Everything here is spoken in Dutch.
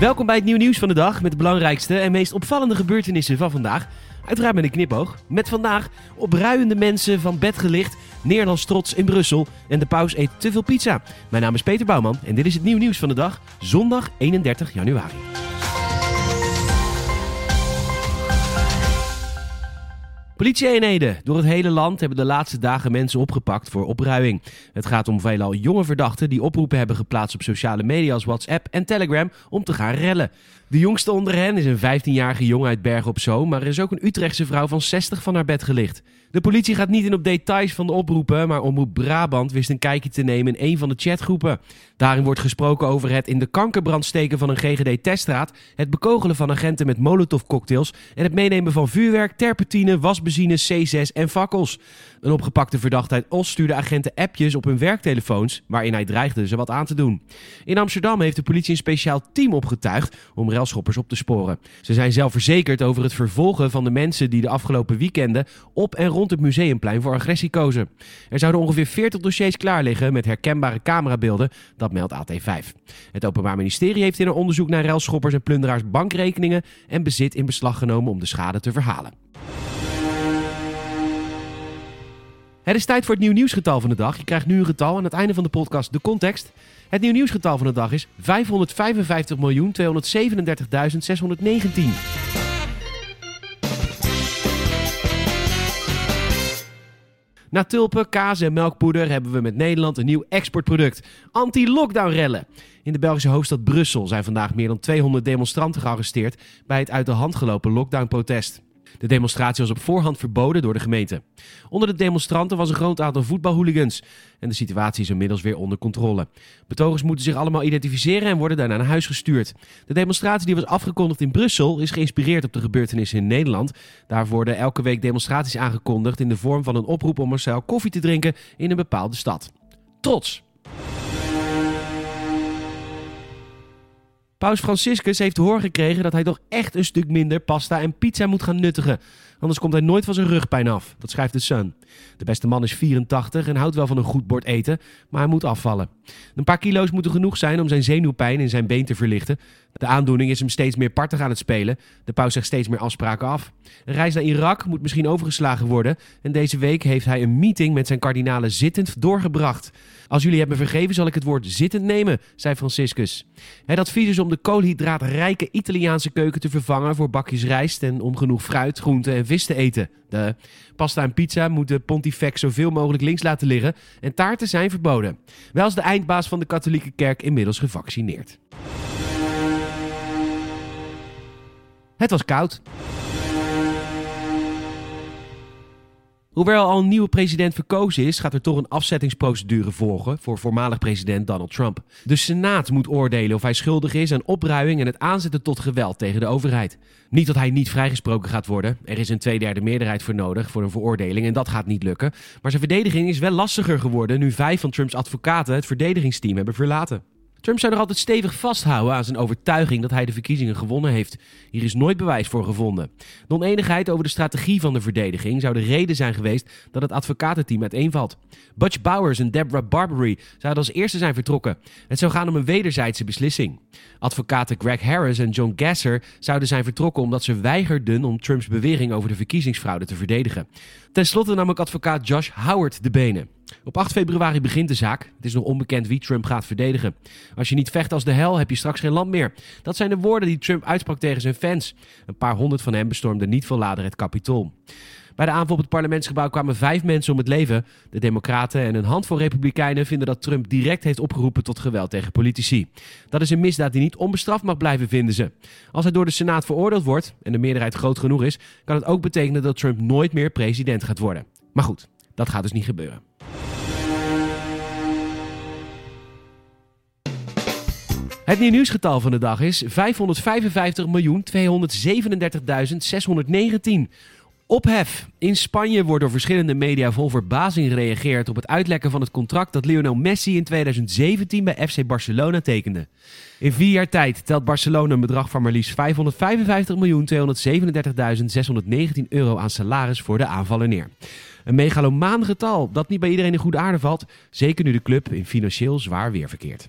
Welkom bij het nieuw nieuws van de dag met de belangrijkste en meest opvallende gebeurtenissen van vandaag. Uiteraard met een knipoog. Met vandaag opruiende mensen van bed gelicht, Nederlands trots in Brussel en de paus eet te veel pizza. Mijn naam is Peter Bouwman en dit is het nieuw nieuws van de dag, zondag 31 januari. Politie-eenheden door het hele land hebben de laatste dagen mensen opgepakt voor opruiing. Het gaat om veelal jonge verdachten die oproepen hebben geplaatst op sociale media als WhatsApp en Telegram om te gaan rellen. De jongste onder hen is een 15-jarige jongen uit Bergen op Zoom, maar er is ook een Utrechtse vrouw van 60 van haar bed gelicht. De politie gaat niet in op details van de oproepen, maar Omroep Brabant wist een kijkje te nemen in een van de chatgroepen. Daarin wordt gesproken over het in de kankerbrand steken van een GGD-teststraat, het bekogelen van agenten met molotovcocktails en het meenemen van vuurwerk, terpentine, wasbenzine, C6 en fakkels. Een opgepakte verdachte uit stuurde agenten appjes op hun werktelefoons waarin hij dreigde ze wat aan te doen. In Amsterdam heeft de politie een speciaal team opgetuigd om relschoppers op te sporen. Ze zijn zelfverzekerd over het vervolgen van de mensen die de afgelopen weekenden op en rond het museumplein voor agressie kozen. Er zouden ongeveer 40 dossiers klaar liggen met herkenbare camerabeelden, dat meldt AT5. Het Openbaar Ministerie heeft in een onderzoek naar relschoppers en plunderaars bankrekeningen en bezit in beslag genomen om de schade te verhalen. Het is tijd voor het nieuw nieuwsgetal van de dag. Je krijgt nu een getal aan het einde van de podcast de context. Het nieuw nieuwsgetal van de dag is 555.237.619. Na tulpen, kaas en melkpoeder hebben we met Nederland een nieuw exportproduct. Anti-lockdown rellen. In de Belgische hoofdstad Brussel zijn vandaag meer dan 200 demonstranten gearresteerd bij het uit de hand gelopen lockdown-protest. De demonstratie was op voorhand verboden door de gemeente. Onder de demonstranten was een groot aantal voetbalhooligans. En de situatie is inmiddels weer onder controle. Betogers moeten zich allemaal identificeren en worden daarna naar huis gestuurd. De demonstratie die was afgekondigd in Brussel is geïnspireerd op de gebeurtenissen in Nederland. Daar worden elke week demonstraties aangekondigd in de vorm van een oproep om Marcel koffie te drinken in een bepaalde stad. Trots! Paus Franciscus heeft horen gekregen dat hij toch echt een stuk minder pasta en pizza moet gaan nuttigen. Anders komt hij nooit van zijn rugpijn af. Dat schrijft de Sun. De beste man is 84 en houdt wel van een goed bord eten, maar hij moet afvallen. Een paar kilo's moeten genoeg zijn om zijn zenuwpijn in zijn been te verlichten. De aandoening is hem steeds meer partig aan het spelen. De paus zegt steeds meer afspraken af. Een reis naar Irak moet misschien overgeslagen worden. En deze week heeft hij een meeting met zijn kardinalen zittend doorgebracht. Als jullie hebben vergeven, zal ik het woord zittend nemen, zei Franciscus. Het advies is om de koolhydraatrijke Italiaanse keuken te vervangen voor bakjes rijst en om genoeg fruit, groenten en vis te eten. De pasta en pizza moeten pontifex zoveel mogelijk links laten liggen en taarten zijn verboden. Wel is de eindbaas van de katholieke kerk inmiddels gevaccineerd. Het was koud. Hoewel al een nieuwe president verkozen is, gaat er toch een afzettingsprocedure volgen voor voormalig president Donald Trump. De Senaat moet oordelen of hij schuldig is aan opruiming en het aanzetten tot geweld tegen de overheid. Niet dat hij niet vrijgesproken gaat worden. Er is een tweederde meerderheid voor nodig voor een veroordeling en dat gaat niet lukken. Maar zijn verdediging is wel lastiger geworden nu vijf van Trumps advocaten het verdedigingsteam hebben verlaten. Trump zou nog altijd stevig vasthouden aan zijn overtuiging dat hij de verkiezingen gewonnen heeft. Hier is nooit bewijs voor gevonden. De oneenigheid over de strategie van de verdediging zou de reden zijn geweest dat het advocatenteam uiteenvalt. Butch Bowers en Deborah Barbary zouden als eerste zijn vertrokken. Het zou gaan om een wederzijdse beslissing. Advocaten Greg Harris en John Gasser zouden zijn vertrokken omdat ze weigerden om Trumps bewering over de verkiezingsfraude te verdedigen. Ten slotte nam ook advocaat Josh Howard de benen. Op 8 februari begint de zaak. Het is nog onbekend wie Trump gaat verdedigen. Als je niet vecht als de hel, heb je straks geen land meer. Dat zijn de woorden die Trump uitsprak tegen zijn fans. Een paar honderd van hen bestormden niet veel later het kapitool. Bij de aanval op het parlementsgebouw kwamen vijf mensen om het leven. De Democraten en een handvol Republikeinen vinden dat Trump direct heeft opgeroepen tot geweld tegen politici. Dat is een misdaad die niet onbestraft mag blijven, vinden ze. Als hij door de Senaat veroordeeld wordt en de meerderheid groot genoeg is, kan het ook betekenen dat Trump nooit meer president gaat worden. Maar goed, dat gaat dus niet gebeuren. Het nieuw nieuwsgetal van de dag is 555.237.619. Ophef. In Spanje wordt door verschillende media vol verbazing gereageerd op het uitlekken van het contract dat Lionel Messi in 2017 bij FC Barcelona tekende. In vier jaar tijd telt Barcelona een bedrag van maar liefst 555.237.619 euro aan salaris voor de aanvaller neer. Een megalomaan getal dat niet bij iedereen in goede aarde valt, zeker nu de club in financieel zwaar weer verkeert.